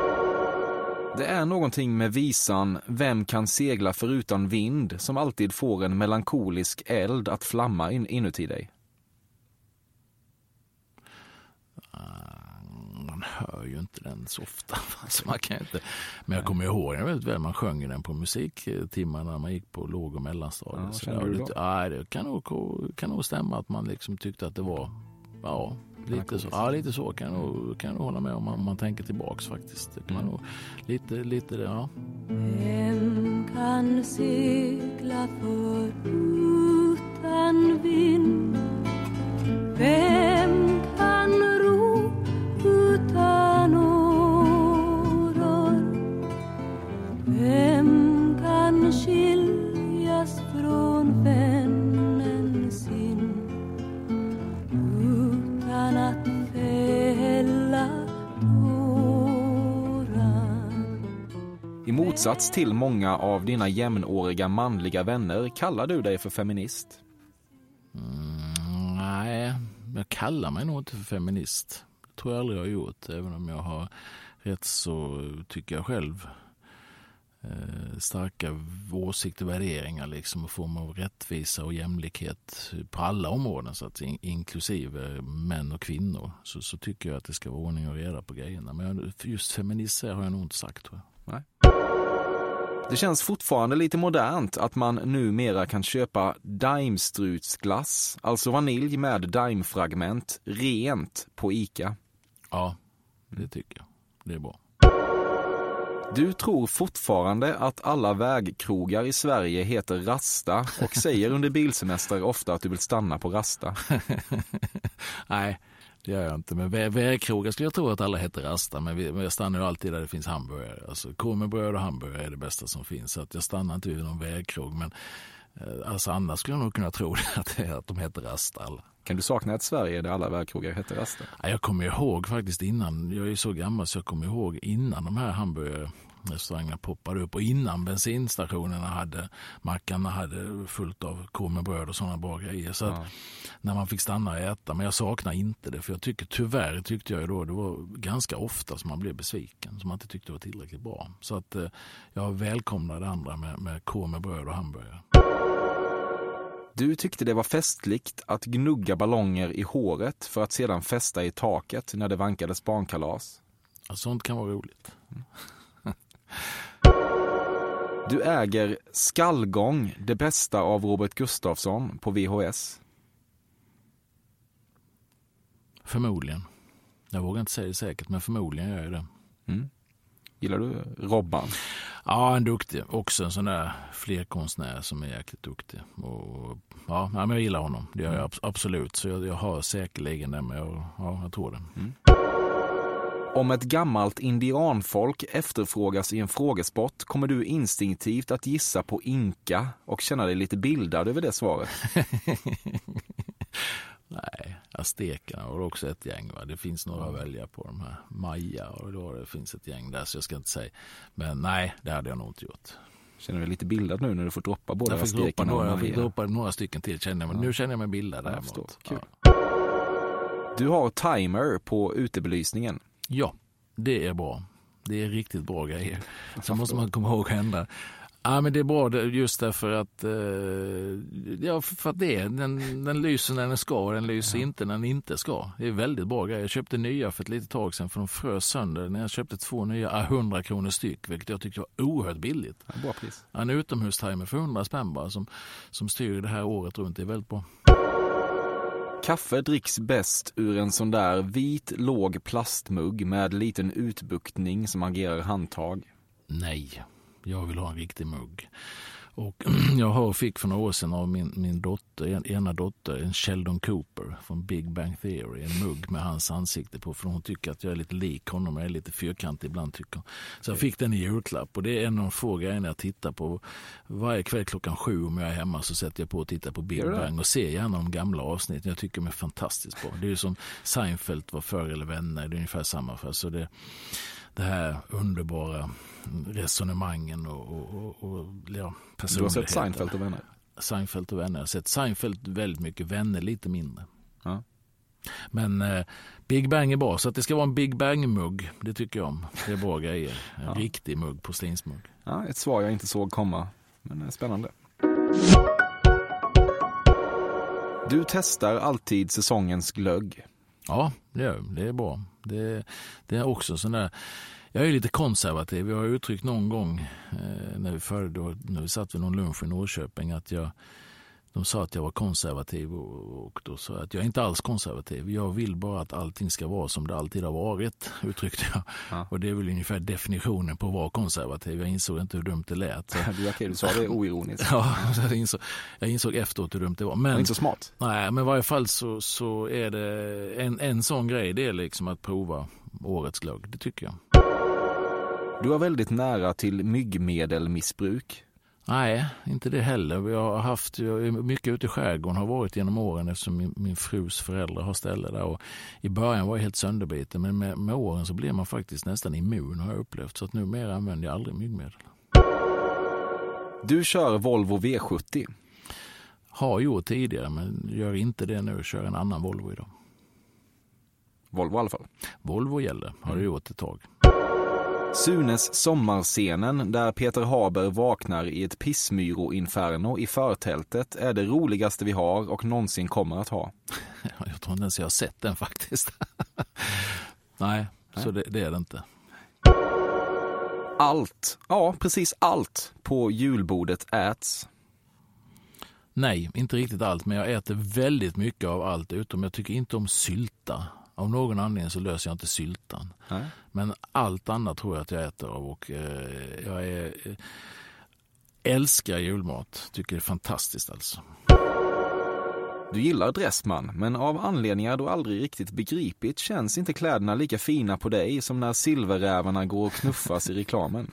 Det är någonting med visan Vem kan segla förutan vind som alltid får en melankolisk eld att flamma in, inuti dig. Man hör ju inte den så ofta. Alltså man kan inte. Men jag kommer ihåg den väldigt väl. Man sjöng den på musiktimmarna när man gick på låg och mellanstadiet. Ja, det, lite, ja, det kan nog, kan nog stämma att man liksom tyckte att det var ja, lite så. Ja, lite så kan jag kan jag hålla med om man, om man tänker tillbaks faktiskt. Det kan mm. nog, lite, lite det, ja. Vem kan segla förutan vind? Vem motsats till många av dina jämnåriga manliga vänner kallar du dig för feminist. Mm, nej, jag kallar mig nog inte för feminist. Det tror jag aldrig jag har gjort, även om jag har rätt så, tycker jag själv, eh, starka åsikter och värderingar liksom och form av rättvisa och jämlikhet på alla områden, så att inklusive män och kvinnor, så, så tycker jag att det ska vara ordning och reda på grejerna. Men just feminister har jag nog inte sagt tror jag. Nej. Det känns fortfarande lite modernt att man numera kan köpa Daimstrutsglass, alltså vanilj med daimfragment, rent på ICA. Ja, det tycker jag. Det är bra. Du tror fortfarande att alla vägkrogar i Sverige heter Rasta och säger under bilsemester ofta att du vill stanna på Rasta. Nej, det gör jag inte. Men vägkrogar skulle jag tro att alla heter Rasta. Men, vi, men jag stannar ju alltid där det finns hamburgare. Alltså korvbröd och hamburgare är det bästa som finns. Så att jag stannar inte vid någon vägkrog. Men eh, alltså annars skulle jag nog kunna tro att, att de heter Rasta alla. Kan du sakna ett Sverige där alla vägkrogar heter Rasta? Jag kommer ihåg faktiskt innan, jag är så gammal så jag kommer ihåg innan de här hamburgare restaurangerna poppade upp och innan bensinstationerna hade mackarna hade fullt av korv med bröd och sådana bra grejer. Så ja. när man fick stanna och äta, men jag saknar inte det för jag tycker tyvärr tyckte jag då det var ganska ofta som man blev besviken, som man inte tyckte var tillräckligt bra. Så att eh, jag välkomnar det andra med, med korv med bröd och hamburgare. Du tyckte det var festligt att gnugga ballonger i håret för att sedan fästa i taket när det vankades barnkalas. Sånt kan vara roligt. Du äger Skallgång, det bästa av Robert Gustafsson på VHS. Förmodligen. Jag vågar inte säga det säkert, men förmodligen gör jag det. Mm. Gillar du Robban? Ja, en duktig. Också en sån där flerkonstnär som är jäkligt duktig. Och, ja, men jag gillar honom. Det gör jag absolut. Så jag, jag har säkerligen det, men jag, ja, jag tror det. Mm. Om ett gammalt indianfolk efterfrågas i en frågesport kommer du instinktivt att gissa på inka och känna dig lite bildad över det svaret. Nej, aztekerna var också ett gäng. Va? Det finns några att välja på. De här Maya och då det finns ett gäng där så jag ska inte säga. Men nej, det hade jag nog inte gjort. Känner du dig lite bildad nu när du får droppa både jag fick droppa några, jag fick droppa några stycken till. Känner jag, men Nu känner jag mig bildad Ja, däremot. Kul. Ja. Du har timer på utebelysningen. Ja, det är bra. Det är riktigt bra grejer. Sen måste man komma ihåg att hända. Ja, men det är bra just därför att, eh, ja, för att det är, den, den lyser när den ska och den lyser inte när den inte ska. Det är väldigt bra grejer. Jag köpte nya för ett litet tag sedan för de frös sönder. När jag köpte två nya, ah, 100 kronor styck, vilket jag tyckte var oerhört billigt. Ja, bra pris. En utomhustimer för 100 spänn bara som, som styr det här året runt. Det är väldigt bra. Kaffe dricks bäst ur en sån där vit låg plastmugg med liten utbuktning som agerar handtag. Nej, jag vill ha en riktig mugg. Och jag har, fick för några år sedan av min, min dotter, en, ena dotter en Sheldon Cooper från Big Bang Theory. En mugg med hans ansikte på för hon tycker att jag är lite lik honom. Jag är lite fyrkantig ibland tycker hon. Så jag fick den i julklapp och det är en av de få grejerna jag tittar på. Varje kväll klockan sju om jag är hemma så sätter jag på och tittar på Big? Bang och ser gärna de gamla avsnitten. Jag tycker de är fantastiskt bra. Det är ju som Seinfeld var förr eller vänner. Det är ungefär samma. För. Så det, det här underbara resonemangen och, och, och, och ja, Du har sett Seinfeld och vänner? Seinfeld och vänner. Jag har sett Seinfeld väldigt mycket, vänner lite mindre. Ja. Men eh, Big Bang är bra, så att det ska vara en Big Bang-mugg, det tycker jag om. Det är bra grejer. En Ja. riktig mugg, porslinsmugg. Ja, ett svar jag inte såg komma, men eh, spännande. Du testar alltid säsongens glögg. Ja, det, det är bra. Det, det är också sån där... Jag är lite konservativ. Jag har uttryckt någon gång eh, när, vi förde, när vi satt vid någon lunch i Norrköping att jag, de sa att jag var konservativ och, och då sa jag att jag är inte alls konservativ. Jag vill bara att allting ska vara som det alltid har varit, uttryckte jag. Ja. Och det är väl ungefär definitionen på att vara konservativ. Jag insåg inte hur dumt det lät. Så, Du, okej, du sa det oironiskt. ja, jag, insåg, jag insåg efteråt hur dumt det var. Men inte så smart. Nej, men i varje fall så, så är det en, en sån grej. Det är liksom att prova årets glögg. Det tycker jag. Du har väldigt nära till myggmedelmissbruk. Nej, inte det heller. Jag har haft jag är mycket ute i skärgården, har varit genom åren eftersom min, min frus föräldrar har ställe där. Och I början var jag helt sönderbiten men med, med åren så blir man faktiskt nästan immun har jag upplevt. Så att numera använder jag aldrig myggmedel. Du kör Volvo V70. Har gjort tidigare men gör inte det nu. Kör en annan Volvo idag. Volvo i alla fall. Volvo gäller, har Mm. det gjort ett tag. Sunes sommarscenen där Peter Haber vaknar i ett pissmyro-inferno i förtältet är det roligaste vi har och någonsin kommer att ha. Jag tror inte ens jag har sett den faktiskt. Nej, så det, det är det inte. Allt, ja precis allt på julbordet äts. Nej, inte riktigt allt, men jag äter väldigt mycket av allt utom jag tycker inte om sylta. Av någon anledning så löser jag inte syltan. Nej. Men allt annat tror jag att jag äter av och eh, jag är, eh, älskar julmat. Tycker det är fantastiskt alltså. Du gillar Dressman, men av anledningar du aldrig riktigt begripit känns inte kläderna lika fina på dig som när silverrävarna går och knuffas i reklamen.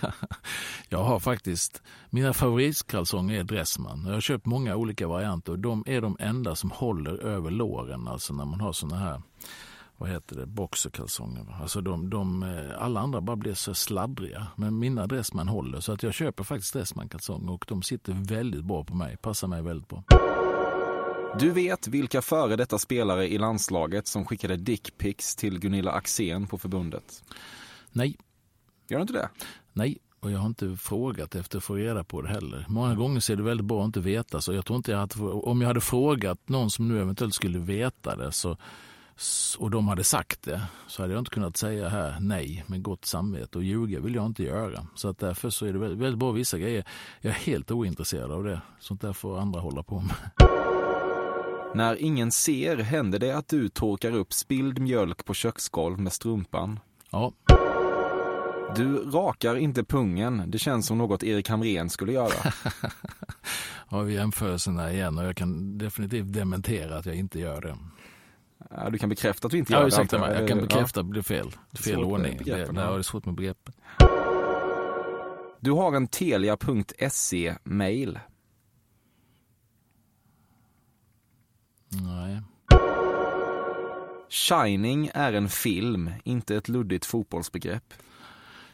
Jag har faktiskt, mina favoritkalsonger är Dressman. Jag har köpt många olika varianter och de är de enda som håller över låren. Alltså när man har såna här, vad heter det, boxerkalsonger. Alltså de, de, eh, alla andra bara blir så sladdriga. Men mina Dressman håller så att jag köper faktiskt Dressman-kalsonger och de sitter väldigt bra på mig. Passar mig väldigt bra. Du vet vilka före detta spelare i landslaget som skickade dickpics till Gunilla Axén på förbundet? Nej, Gör du inte det? nej. Och jag har inte frågat efter att få reda på det heller. Många gånger så är det väldigt bra att inte veta. Så jag tror inte jag hade, om jag hade frågat någon som nu eventuellt skulle veta det så, och de hade sagt det så hade jag inte kunnat säga här nej med gott samvete. Och ljuga vill jag inte göra. Så att därför så är det väldigt, väldigt bra vissa grejer. Jag är helt ointresserad av det. Sånt där får andra hålla på med. När ingen ser händer det att du torkar upp spilld mjölk på köksgolv med strumpan. Ja, Du rakar inte pungen. Det känns som något Erik Hamrén skulle göra. har vi jämförelsen där igen och jag kan definitivt dementera att jag inte gör det. Ja, du kan bekräfta att du inte Ja, gör det. ursäkta antar mig. jag. Kan Ja. bekräfta att det blev fel. Fel Svårt ordning. Det, det, ja. ja, det är svårt med begreppen. Du har en telia.se-mail. Nej. Shining är en film, inte ett luddigt fotbollsbegrepp.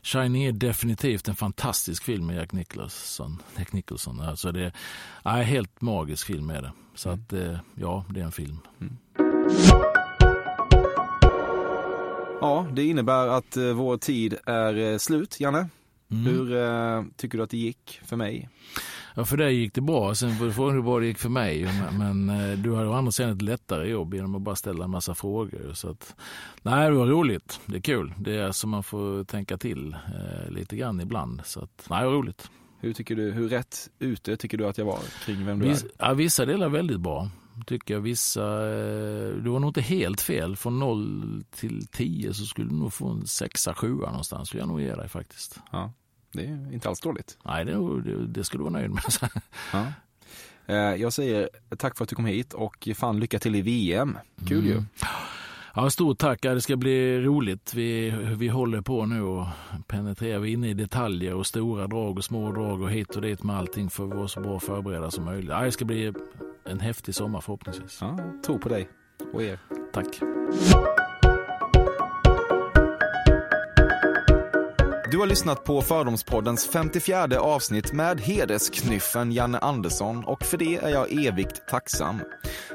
Shining är definitivt en fantastisk film med Jack Nicholson. Jack Nicholson. Alltså det är helt magisk film är det. Så att eh, ja, det är en film. Ja, det innebär att eh, vår tid är eh, slut, Janne. Mm. Hur eh, tycker du att det gick för mig? Ja, för dig gick det bra. Sen får du fråga hur bra det gick för mig. Men, men du hade å andra sidan ett lättare jobb genom att bara ställa en massa frågor. Så att, nej, det var roligt. Det är kul. Det är så man får tänka till eh, lite grann ibland. Så att, nej, det var roligt. Hur, tycker du, hur rätt ute tycker du att jag var kring vem du Viss, är? ja, vissa delar väldigt bra. Tycker jag. Vissa, eh, du var nog inte helt fel. Från 0 till 10 så skulle du nog få en sexa, sjua någonstans. Skulle jag nog ge dig faktiskt. Ja, det är inte alls dåligt. Nej, det, det, det skulle du vara nöjd med. Ja. Eh, Jag säger tack för att du kom hit och fan lycka till i VM. Kul ju. Ja, stort tack. Ja, det ska bli roligt. Vi, vi håller på nu och penetrerar. Inne i detaljer och stora drag och små drag och hit och dit med allting för att vara så bra förberedda som möjligt. Ja, det ska bli en häftig sommar förhoppningsvis. Ja, tro på dig och er. Tack. Har lyssnat på Fördomspoddens 54 avsnitt med hedersknyffen Janne Andersson och för det är jag evigt tacksam.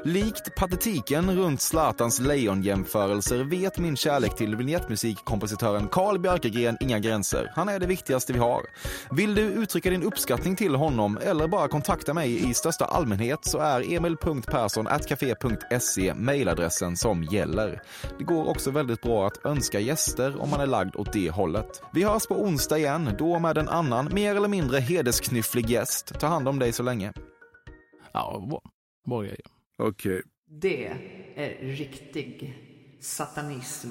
Likt patetiken runt Zlatans lejonjämförelser vet min kärlek till vignettmusikkompositören Carl Björkegren inga gränser. Han är det viktigaste vi har. Vill du uttrycka din uppskattning till honom eller bara kontakta mig i största allmänhet så är emil.perssonatcafe.se mejladressen som gäller. Det går också väldigt bra att önska gäster om man är lagd åt det hållet. Vi hörs på onsdag igen, då med en annan mer eller mindre hedersknyfflig gäst. Ta hand om dig så länge. Ja, bra, bra grejer. Okej. Det är riktig satanism.